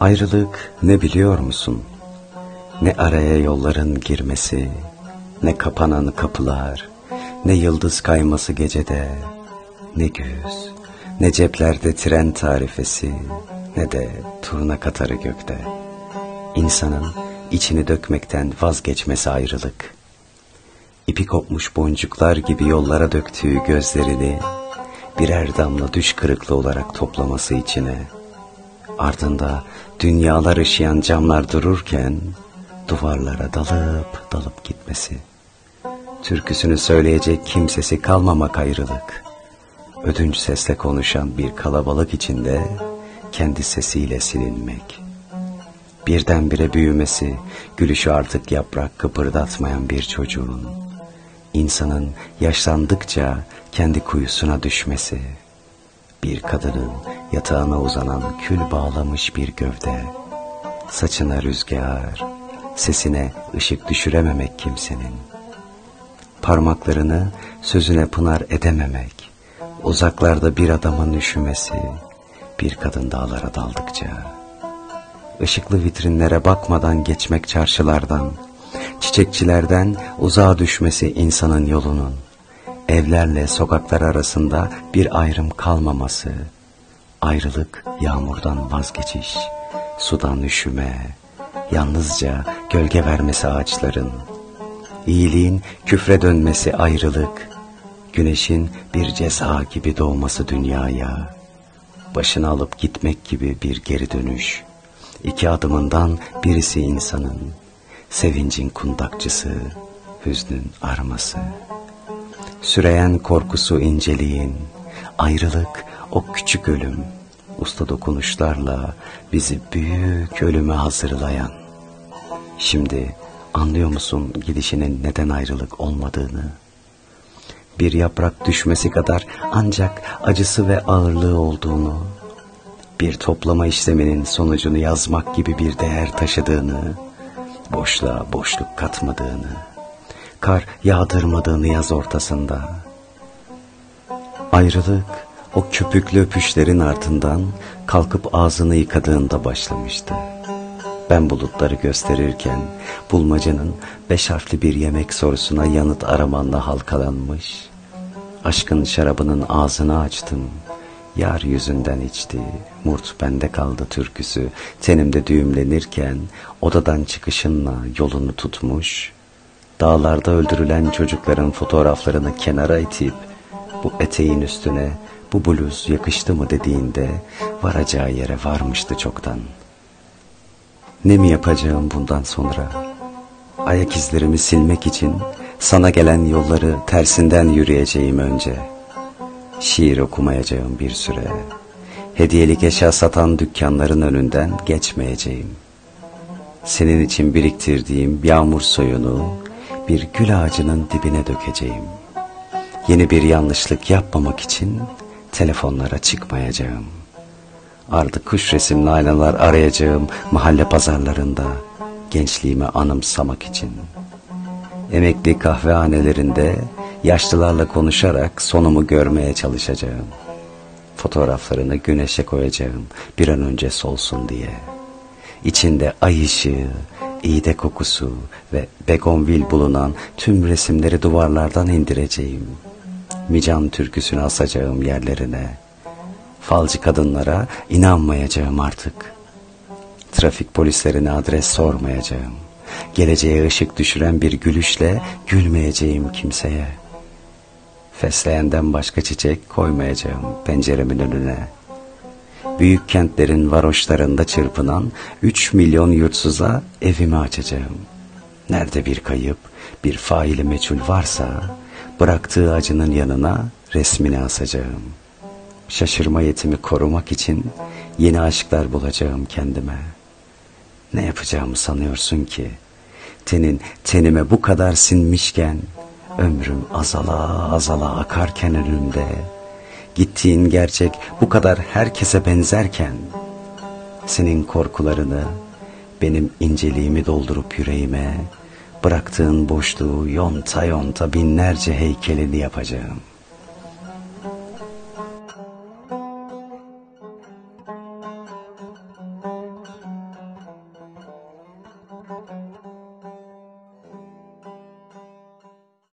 Ayrılık ne biliyor musun? Ne araya yolların girmesi, ne kapanan kapılar, ne yıldız kayması gecede, ne güz, ne ceplerde tren tarifesi, ne de turna katarı gökte. İnsanın içini dökmekten vazgeçmesi ayrılık. İpi kopmuş boncuklar gibi yollara döktüğü gözlerini birer damla düş kırıklığı olarak toplaması içine. Ardında dünyalar ışıyan camlar dururken duvarlara dalıp dalıp gitmesi. Türküsünü söyleyecek kimsesi kalmamak ayrılık. Ödünç sesle konuşan bir kalabalık içinde kendi sesiyle silinmek. Birdenbire büyümesi, gülüşü artık yaprak kıpırdatmayan bir çocuğun, insanın yaşlandıkça kendi kuyusuna düşmesi, bir kadının yatağına uzanan kül bağlamış bir gövde, saçına rüzgar, sesine ışık düşürememek kimsenin, parmaklarını sözüne pınar edememek, uzaklarda bir adamın üşümesi, bir kadın dağlara daldıkça, ışıklı vitrinlere bakmadan geçmek çarşılardan, çiçekçilerden uzağa düşmesi insanın yolunun, evlerle sokaklar arasında bir ayrım kalmaması, ayrılık yağmurdan vazgeçiş, sudan üşüme, yalnızca gölge vermesi ağaçların, iyiliğin küfre dönmesi ayrılık, güneşin bir ceza gibi doğması dünyaya, başını alıp gitmek gibi bir geri dönüş, iki adımından birisi insanın, sevincin kundakçısı, hüznün arması. Süreyen korkusu inceliğin, ayrılık o küçük ölüm, usta dokunuşlarla bizi büyük ölüme hazırlayan. Şimdi anlıyor musun gidişinin neden ayrılık olmadığını? Bir yaprak düşmesi kadar ancak acısı ve ağırlığı olduğunu, bir toplama işleminin sonucunu yazmak gibi bir değer taşıdığını, boşluğa boşluk katmadığını, kar yağdırmadığını yaz ortasında. Ayrılık o köpüklü öpüşlerin ardından kalkıp ağzını yıkadığında başlamıştı. Ben bulutları gösterirken bulmacanın beş harfli bir yemek sorusuna yanıt aramanla halkalanmış. Aşkın şarabının ağzını açtım. Yar yüzünden içti, murt bende kaldı türküsü, tenimde düğümlenirken odadan çıkışınla yolunu tutmuş, dağlarda öldürülen çocukların fotoğraflarını kenara itip, bu eteğin üstüne bu bluz yakıştı mı dediğinde varacağı yere varmıştı çoktan. Ne mi yapacağım bundan sonra? Ayak izlerimi silmek için sana gelen yolları tersinden yürüyeceğim önce.'' şiir okumayacağım bir süre. Hediyelik eşya satan dükkanların önünden geçmeyeceğim. Senin için biriktirdiğim yağmur soyunu bir gül ağacının dibine dökeceğim. Yeni bir yanlışlık yapmamak için telefonlara çıkmayacağım. Artık kuş resimli aynalar arayacağım mahalle pazarlarında gençliğimi anımsamak için. Emekli kahvehanelerinde Yaşlılarla konuşarak sonumu görmeye çalışacağım. Fotoğraflarını güneşe koyacağım bir an önce solsun diye. İçinde ay ışığı, iğde kokusu ve begonvil bulunan tüm resimleri duvarlardan indireceğim. Mican türküsünü asacağım yerlerine. Falcı kadınlara inanmayacağım artık. Trafik polislerine adres sormayacağım. Geleceğe ışık düşüren bir gülüşle gülmeyeceğim kimseye.'' Fesleyenden başka çiçek koymayacağım penceremin önüne. Büyük kentlerin varoşlarında çırpınan üç milyon yurtsuza evimi açacağım. Nerede bir kayıp, bir faili meçhul varsa bıraktığı acının yanına resmini asacağım. Şaşırma yetimi korumak için yeni aşklar bulacağım kendime. Ne yapacağımı sanıyorsun ki? Tenin tenime bu kadar sinmişken Ömrüm azala azala akarken önümde Gittiğin gerçek bu kadar herkese benzerken Senin korkularını benim inceliğimi doldurup yüreğime Bıraktığın boşluğu yonta yonta binlerce heykelini yapacağım.